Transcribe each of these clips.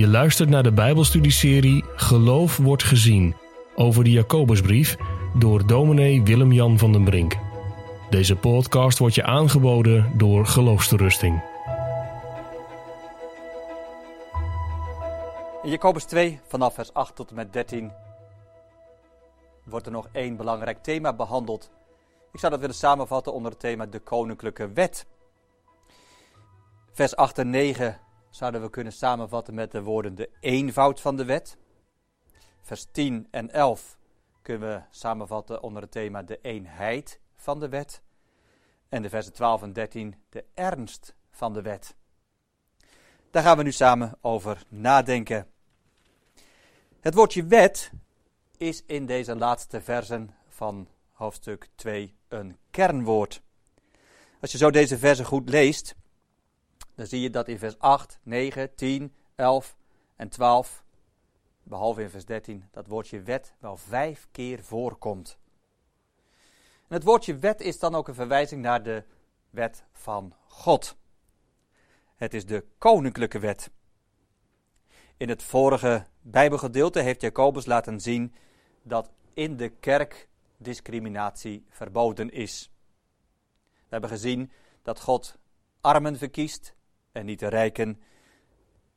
Je luistert naar de Bijbelstudieserie Geloof wordt gezien over de Jacobusbrief door dominee Willem-Jan van den Brink. Deze podcast wordt je aangeboden door Geloofsterusting. In Jacobus 2, vanaf vers 8 tot en met 13, wordt er nog één belangrijk thema behandeld. Ik zou dat willen samenvatten onder het thema de koninklijke wet. Vers 8 en 9 zouden we kunnen samenvatten met de woorden de eenvoud van de wet. Vers 10 en 11 kunnen we samenvatten onder het thema de eenheid van de wet. En de versen 12 en 13 de ernst van de wet. Daar gaan we nu samen over nadenken. Het woordje wet is in deze laatste versen van hoofdstuk 2 een kernwoord. Als je zo deze versen goed leest, dan zie je dat in vers 8, 9, 10, 11 en 12, behalve in vers 13, dat woordje wet wel vijf keer voorkomt. En het woordje wet is dan ook een verwijzing naar de wet van God. Het is de koninklijke wet. In het vorige Bijbelgedeelte heeft Jacobus laten zien dat in de kerk discriminatie verboden is. We hebben gezien dat God armen verkiest en niet de rijken.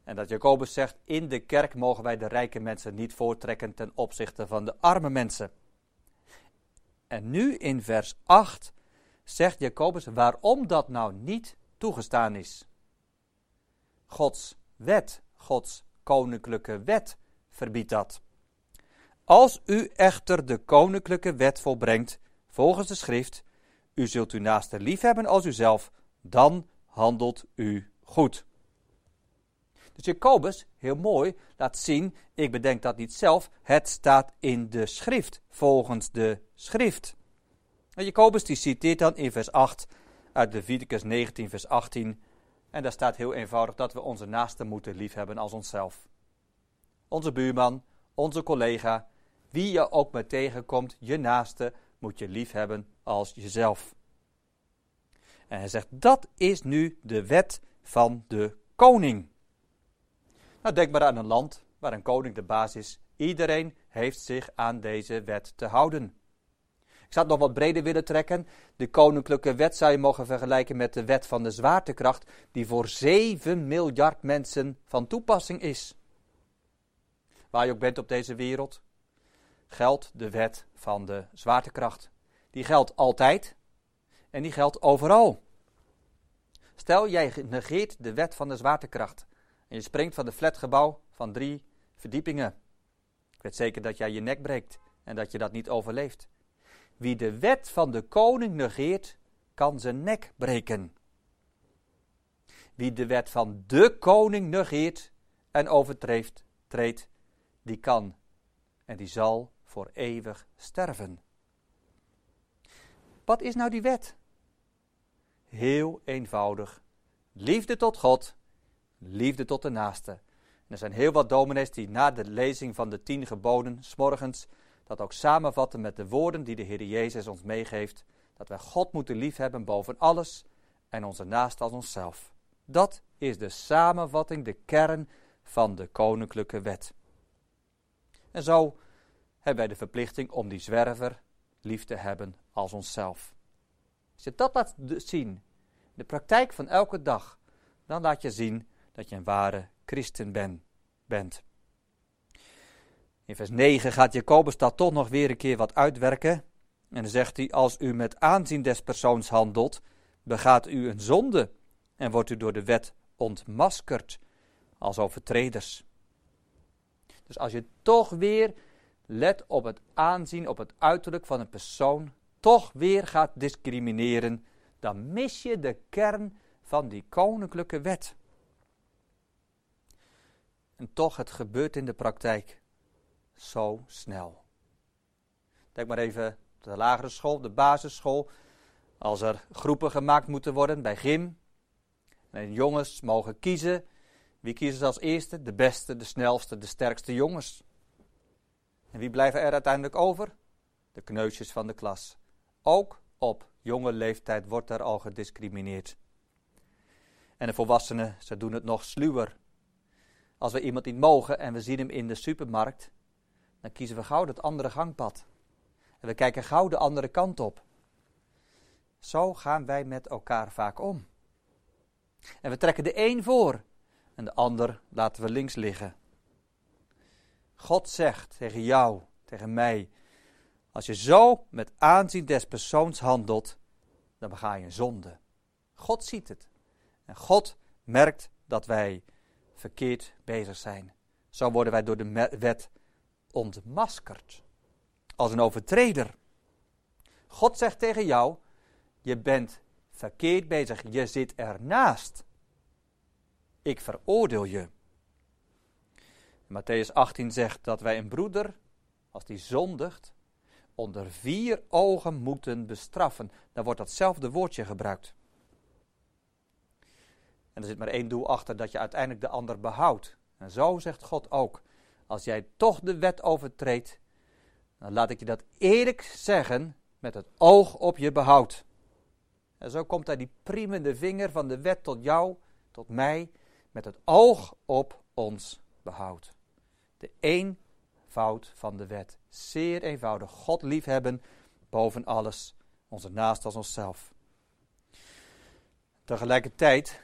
En dat Jacobus zegt, in de kerk mogen wij de rijke mensen niet voortrekken ten opzichte van de arme mensen. En nu in vers 8 zegt Jacobus waarom dat nou niet toegestaan is. Gods wet, Gods koninklijke wet verbiedt dat. Als u echter de koninklijke wet volbrengt, volgens de schrift, u zult uw naaste lief hebben als uzelf, dan handelt u goed. Dus Jacobus, heel mooi, laat zien, ik bedenk dat niet zelf, het staat in de schrift, volgens de schrift. En Jacobus die citeert dan in vers 8 uit Leviticus 19 vers 18 en daar staat heel eenvoudig dat we onze naaste moeten liefhebben als onszelf. Onze buurman, onze collega, wie je ook maar tegenkomt, je naaste moet je liefhebben als jezelf. En hij zegt, dat is nu de wet van de koning. Nou, denk maar aan een land waar een koning de baas is. Iedereen heeft zich aan deze wet te houden. Ik zou het nog wat breder willen trekken. De koninklijke wet zou je mogen vergelijken met de wet van de zwaartekracht, die voor 7 miljard mensen van toepassing is. Waar je ook bent op deze wereld, geldt de wet van de zwaartekracht. Die geldt altijd en die geldt overal. Stel, jij negeert de wet van de zwaartekracht en je springt van de flatgebouw van drie verdiepingen. Ik weet zeker dat jij je nek breekt en dat je dat niet overleeft. Wie de wet van de koning negeert, kan zijn nek breken. Wie de wet van de koning negeert en overtreedt, treedt, die kan en die zal voor eeuwig sterven. Wat is nou die wet? Heel eenvoudig. Liefde tot God, liefde tot de naaste. Er zijn heel wat dominees die na de lezing van de tien geboden, smorgens, dat ook samenvatten met de woorden die de Heer Jezus ons meegeeft. Dat wij God moeten liefhebben boven alles en onze naaste als onszelf. Dat is de samenvatting, de kern van de koninklijke wet. En zo hebben wij de verplichting om die zwerver lief te hebben als onszelf. Als je dat laat zien, de praktijk van elke dag, dan laat je zien dat je een ware christen ben, bent. In vers 9 gaat Jacobus dat toch nog weer een keer wat uitwerken. En dan zegt hij, als u met aanzien des persoons handelt, begaat u een zonde en wordt u door de wet ontmaskerd als overtreders. Dus als je toch weer let op het aanzien, op het uiterlijk van een persoon, toch weer gaat discrimineren, dan mis je de kern van die koninklijke wet. En toch, het gebeurt in de praktijk zo snel. Denk maar even de lagere school, de basisschool. Als er groepen gemaakt moeten worden bij gym. En jongens mogen kiezen. Wie kiezen ze als eerste? De beste, de snelste, de sterkste jongens. En wie blijven er uiteindelijk over? De kneusjes van de klas. Ook op jonge leeftijd wordt er al gediscrimineerd. En de volwassenen, ze doen het nog sluwer. als we iemand niet mogen en we zien hem in de supermarkt, dan kiezen we gauw het andere gangpad. En we kijken gauw de andere kant op. Zo gaan wij met elkaar vaak om. En we trekken de een voor en de ander laten we links liggen. God zegt tegen jou, tegen mij, als je zo met aanzien des persoons handelt, dan bega je een zonde. God ziet het. En God merkt dat wij verkeerd bezig zijn. Zo worden wij door de wet ontmaskerd. Als een overtreder. God zegt tegen jou: Je bent verkeerd bezig. Je zit ernaast. Ik veroordeel je. Matthäus 18 zegt dat wij een broeder, als die zondigt, onder vier ogen moeten bestraffen. Dan wordt datzelfde woordje gebruikt. En er zit maar één doel achter, dat je uiteindelijk de ander behoudt. En zo zegt God ook, als jij toch de wet overtreedt, dan laat ik je dat eerlijk zeggen met het oog op je behoud. En zo komt daar die priemende vinger van de wet tot jou, tot mij, met het oog op ons behoud. De eenvoud van de wet. Zeer eenvoudig. God liefhebben boven alles, onze naast als onszelf. Tegelijkertijd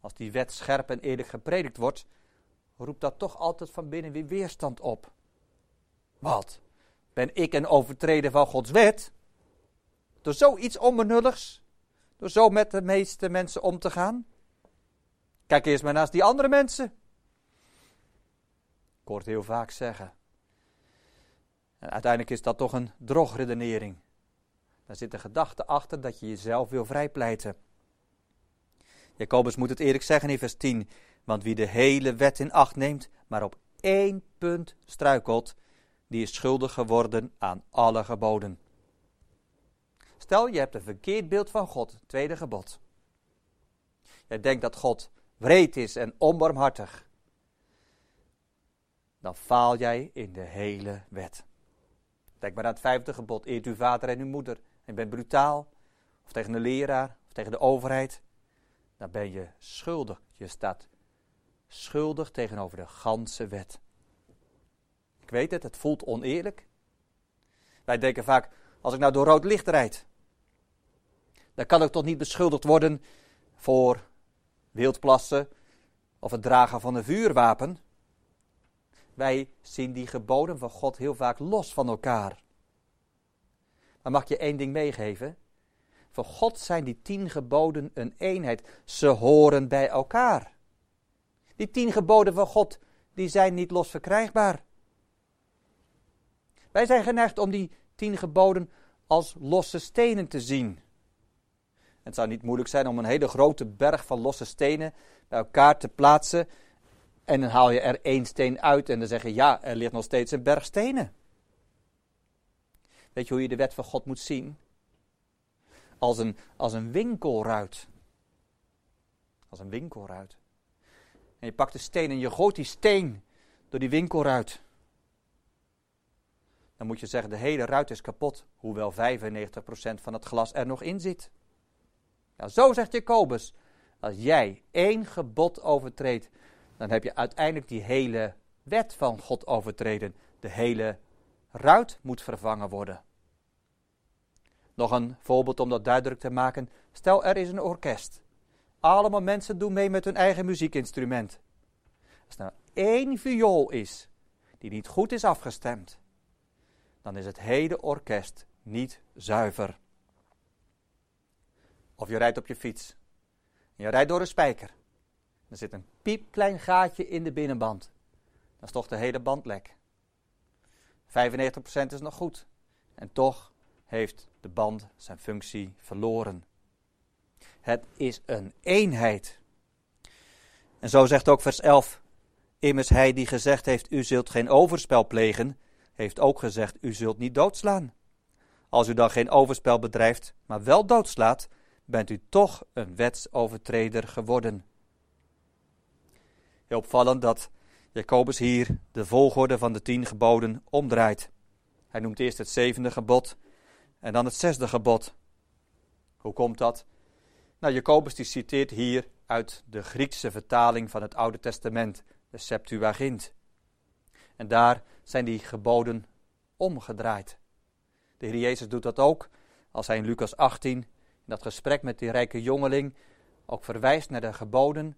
als die wet scherp en eerlijk gepredikt wordt, roept dat toch altijd van binnen weer weerstand op. Wat? Ben ik een overtreder van Gods wet? Door zoiets onbenulligs? Door zo met de meeste mensen om te gaan? Kijk eerst maar naast die andere mensen. Ik hoor heel vaak zeggen. Uiteindelijk is dat toch een drogredenering. Daar zit de gedachte achter dat je jezelf wil vrijpleiten. Jacobus moet het eerlijk zeggen in vers 10. Want wie de hele wet in acht neemt, maar op één punt struikelt, die is schuldig geworden aan alle geboden. Stel, je hebt een verkeerd beeld van God, tweede gebod. Je denkt dat God wreed is en onbarmhartig. Dan faal jij in de hele wet. Denk maar aan het vijfde gebod, eert uw vader en uw moeder. En bent brutaal, of tegen de leraar, of tegen de overheid dan ben je schuldig. Je staat schuldig tegenover de ganse wet. Ik weet het, het voelt oneerlijk. Wij denken vaak, als ik nou door rood licht rijd, dan kan ik toch niet beschuldigd worden voor wildplassen of het dragen van een vuurwapen. Wij zien die geboden van God heel vaak los van elkaar. Maar mag je één ding meegeven? Voor God zijn die tien geboden een eenheid. Ze horen bij elkaar. Die tien geboden van God, die zijn niet los verkrijgbaar. Wij zijn geneigd om die tien geboden als losse stenen te zien. Het zou niet moeilijk zijn om een hele grote berg van losse stenen bij elkaar te plaatsen. En dan haal je er één steen uit en dan zeg je, ja, er ligt nog steeds een berg stenen. Weet je hoe je de wet van God moet zien? als een, als een winkelruit. Als een winkelruit. En je pakt de steen en je gooit die steen door die winkelruit. Dan moet je zeggen, de hele ruit is kapot, hoewel 95% van het glas er nog in zit. Nou, zo zegt Jacobus, als jij één gebod overtreedt, dan heb je uiteindelijk die hele wet van God overtreden. De hele ruit moet vervangen worden. Nog een voorbeeld om dat duidelijk te maken. Stel, er is een orkest. Allemaal mensen doen mee met hun eigen muziekinstrument. Als er nou één viool is die niet goed is afgestemd, dan is het hele orkest niet zuiver. Of je rijdt op je fiets. Je rijdt door een spijker. Er zit een piepklein gaatje in de binnenband. Dan is toch de hele band lek. 95% is nog goed. En toch heeft de band zijn functie verloren. Het is een eenheid. En zo zegt ook vers 11: Immers hij die gezegd heeft: U zult geen overspel plegen, heeft ook gezegd: U zult niet doodslaan. Als u dan geen overspel bedrijft, maar wel doodslaat, bent u toch een wetsovertreder geworden. Heel opvallend dat Jacobus hier de volgorde van de tien geboden omdraait. Hij noemt eerst het zevende gebod en dan het zesde gebod. Hoe komt dat? Nou, Jacobus die citeert hier uit de Griekse vertaling van het Oude Testament, de Septuagint. En daar zijn die geboden omgedraaid. De Heer Jezus doet dat ook als hij in Lucas 18 in dat gesprek met die rijke jongeling ook verwijst naar de geboden.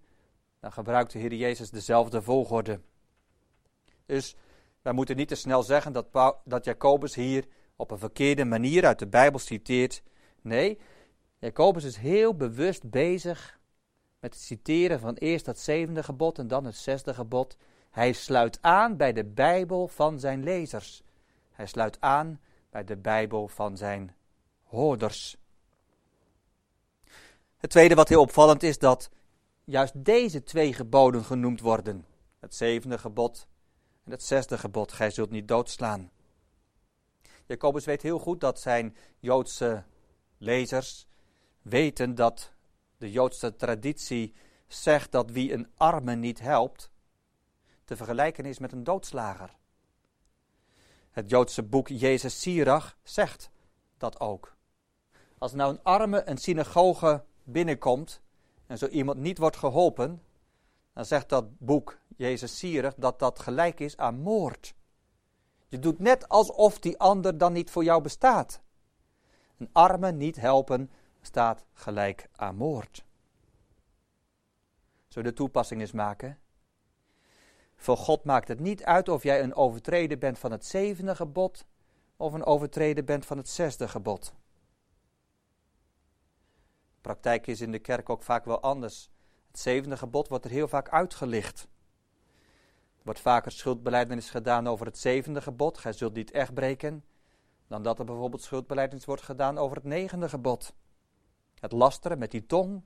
Dan gebruikt de Heer Jezus dezelfde volgorde. Dus wij moeten niet te snel zeggen dat, dat Jacobus hier op een verkeerde manier uit de Bijbel citeert. Nee, Jacobus is heel bewust bezig met het citeren van eerst dat zevende gebod en dan het zesde gebod. Hij sluit aan bij de Bijbel van zijn lezers. Hij sluit aan bij de Bijbel van zijn hoorders. Het tweede wat heel opvallend is dat juist deze twee geboden genoemd worden. Het zevende gebod en het zesde gebod, gij zult niet doodslaan. Jacobus weet heel goed dat zijn Joodse lezers weten dat de Joodse traditie zegt dat wie een arme niet helpt, te vergelijken is met een doodslager. Het Joodse boek Jezus Sirach zegt dat ook. Als nou een arme een synagoge binnenkomt en zo iemand niet wordt geholpen, dan zegt dat boek Jezus Sirach dat dat gelijk is aan moord. Je doet net alsof die ander dan niet voor jou bestaat. Een arme niet helpen staat gelijk aan moord. We de toepassing eens maken? Voor God maakt het niet uit of jij een overtreder bent van het zevende gebod of een overtreder bent van het zesde gebod. Praktijk is in de kerk ook vaak wel anders. Het zevende gebod wordt er heel vaak uitgelicht. Er wordt vaker schuldbeleidenis gedaan over het zevende gebod, gij zult niet echt breken, dan dat er bijvoorbeeld schuldbeleidenis wordt gedaan over het negende gebod. Het lasteren met die tong.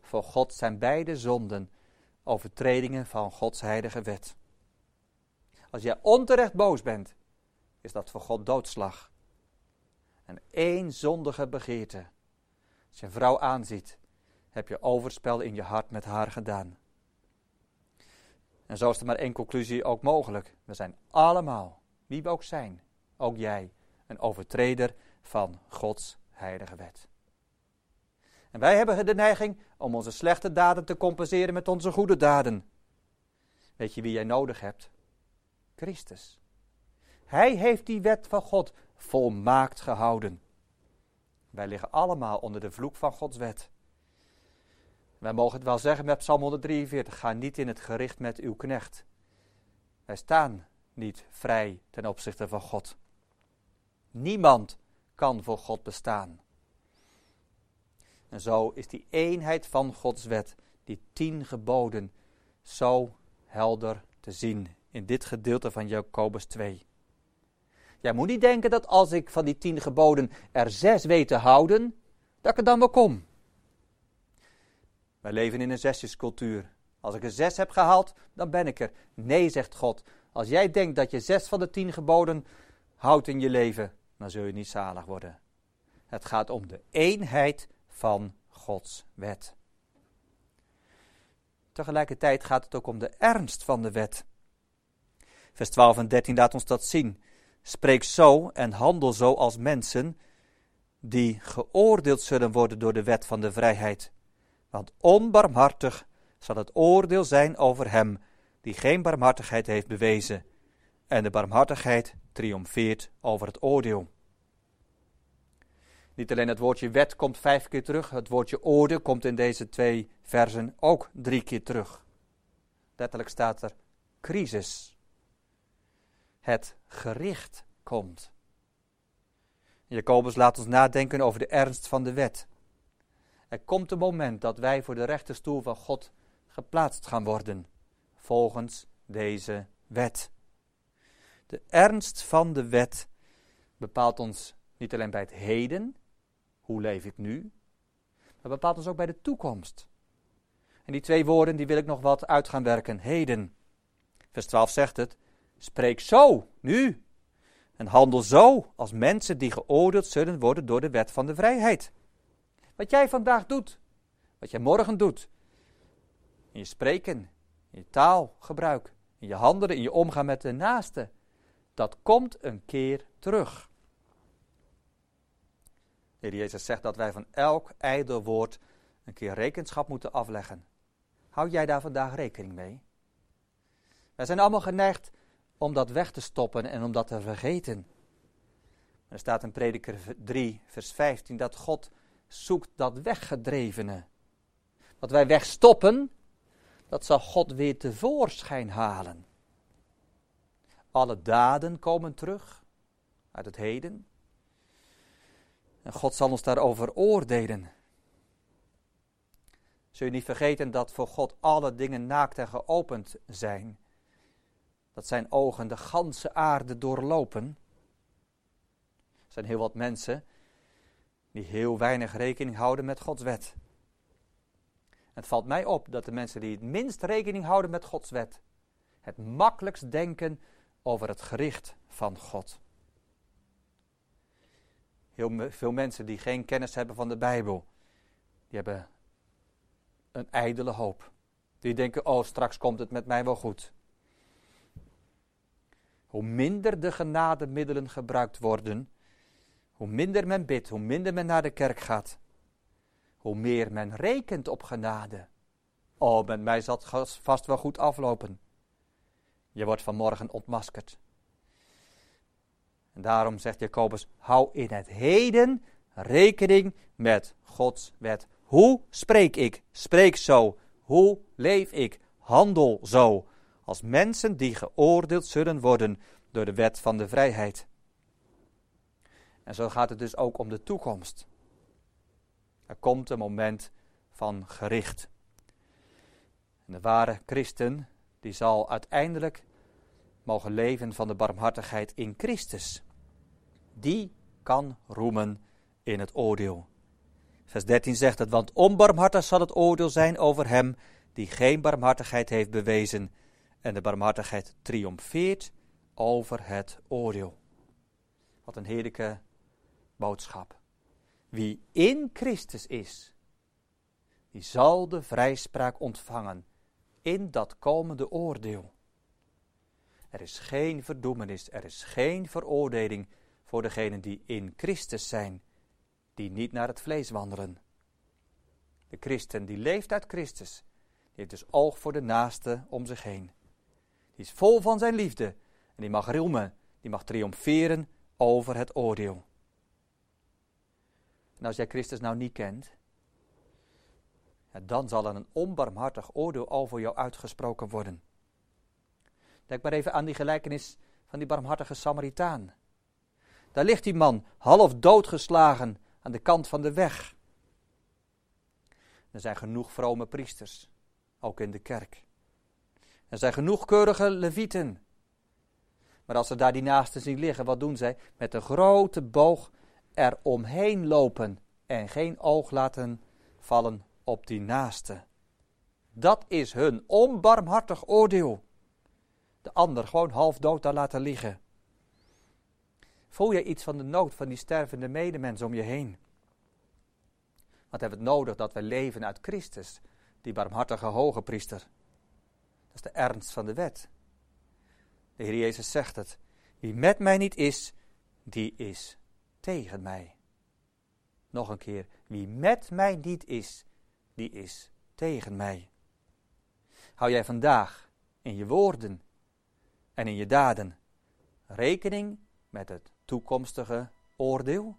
Voor God zijn beide zonden overtredingen van Gods heilige wet. Als jij onterecht boos bent, is dat voor God doodslag. En één zondige begeerte. Een vrouw aanziet, heb je overspel in je hart met haar gedaan. En zo is er maar één conclusie ook mogelijk. We zijn allemaal, wie we ook zijn, ook jij, een overtreder van Gods heilige wet. En wij hebben de neiging om onze slechte daden te compenseren met onze goede daden. Weet je wie jij nodig hebt? Christus. Hij heeft die wet van God volmaakt gehouden. Wij liggen allemaal onder de vloek van Gods wet. Wij mogen het wel zeggen met Psalm 143: ga niet in het gericht met uw knecht. Wij staan niet vrij ten opzichte van God. Niemand kan voor God bestaan. En zo is die eenheid van Gods wet, die tien geboden, zo helder te zien in dit gedeelte van Jacobus 2. Jij moet niet denken dat als ik van die tien geboden er zes weet te houden, dat ik er dan wel kom. Wij leven in een zesjescultuur. Als ik er zes heb gehaald, dan ben ik er. Nee, zegt God. Als jij denkt dat je zes van de tien geboden houdt in je leven, dan zul je niet zalig worden. Het gaat om de eenheid van Gods wet. Tegelijkertijd gaat het ook om de ernst van de wet. Vers 12 en 13 laat ons dat zien. Spreek zo en handel zo als mensen die geoordeeld zullen worden door de wet van de vrijheid. Want onbarmhartig zal het oordeel zijn over hem die geen barmhartigheid heeft bewezen. En de barmhartigheid triomfeert over het oordeel. Niet alleen het woordje wet komt vijf keer terug, het woordje oordeel komt in deze twee versen ook drie keer terug. Letterlijk staat er crisis. Het gericht komt. Jacobus laat ons nadenken over de ernst van de wet. Er komt een moment dat wij voor de rechterstoel van God geplaatst gaan worden, volgens deze wet. De ernst van de wet bepaalt ons niet alleen bij het heden, hoe leef ik nu? Maar bepaalt ons ook bij de toekomst. En die twee woorden die wil ik nog wat uit gaan werken. Heden. Vers 12 zegt het. Spreek zo, nu. En handel zo als mensen die geoordeeld zullen worden door de wet van de vrijheid. Wat jij vandaag doet, wat jij morgen doet. In je spreken, in je taalgebruik, in je handelen, in je omgaan met de naaste. Dat komt een keer terug. De Heer Jezus zegt dat wij van elk ijdel woord een keer rekenschap moeten afleggen. Houd jij daar vandaag rekening mee? Wij zijn allemaal geneigd om dat weg te stoppen en om dat te vergeten. Er staat in Prediker 3, vers 15, dat God zoekt dat weggedrevene. Wat wij wegstoppen, dat zal God weer tevoorschijn halen. Alle daden komen terug uit het heden. En God zal ons daarover oordelen. Zul je niet vergeten dat voor God alle dingen naakt en geopend zijn. Dat zijn ogen de ganse aarde doorlopen. Er zijn heel wat mensen die heel weinig rekening houden met Gods wet. Het valt mij op dat de mensen die het minst rekening houden met Gods wet, het makkelijkst denken over het gericht van God. Heel veel mensen die geen kennis hebben van de Bijbel, die hebben een ijdele hoop. Die denken, oh straks komt het met mij wel goed. Hoe minder de genademiddelen gebruikt worden, hoe minder men bidt, hoe minder men naar de kerk gaat, hoe meer men rekent op genade. Oh, met mij zal het vast wel goed aflopen. Je wordt vanmorgen ontmaskerd. En daarom zegt Jacobus: hou in het heden rekening met Gods wet. Hoe spreek ik? Spreek zo. Hoe leef ik? Handel zo. Als mensen die geoordeeld zullen worden door de wet van de vrijheid. En zo gaat het dus ook om de toekomst. Er komt een moment van gericht. En de ware christen, die zal uiteindelijk mogen leven van de barmhartigheid in Christus. Die kan roemen in het oordeel. Vers 13 zegt het, want onbarmhartig zal het oordeel zijn over hem die geen barmhartigheid heeft bewezen. En de barmhartigheid triomfeert over het oordeel. Wat een heerlijke boodschap. Wie in Christus is, die zal de vrijspraak ontvangen in dat komende oordeel. Er is geen verdoemenis, er is geen veroordeling voor degenen die in Christus zijn, die niet naar het vlees wandelen. De christen die leeft uit Christus, die heeft dus oog voor de naaste om zich heen. Die is vol van zijn liefde en die mag roemen, die mag triomferen over het oordeel. En als jij Christus nou niet kent, dan zal er een onbarmhartig oordeel over jou uitgesproken worden. Denk maar even aan die gelijkenis van die barmhartige Samaritaan. Daar ligt die man half doodgeslagen aan de kant van de weg. Er zijn genoeg vrome priesters, ook in de kerk. Er zijn genoeg keurige levieten. Maar als ze daar die naasten zien liggen, wat doen zij? Met een grote boog er omheen lopen en geen oog laten vallen op die naaste. Dat is hun onbarmhartig oordeel. De ander gewoon half dood daar laten liggen. Voel je iets van de nood van die stervende medemens om je heen? Wat hebben we nodig dat we leven uit Christus, die barmhartige hoge priester? Dat is de ernst van de wet. De Heer Jezus zegt het. Wie met mij niet is, die is tegen mij. Nog een keer. Wie met mij niet is, die is tegen mij. Hou jij vandaag in je woorden en in je daden rekening met het toekomstige oordeel?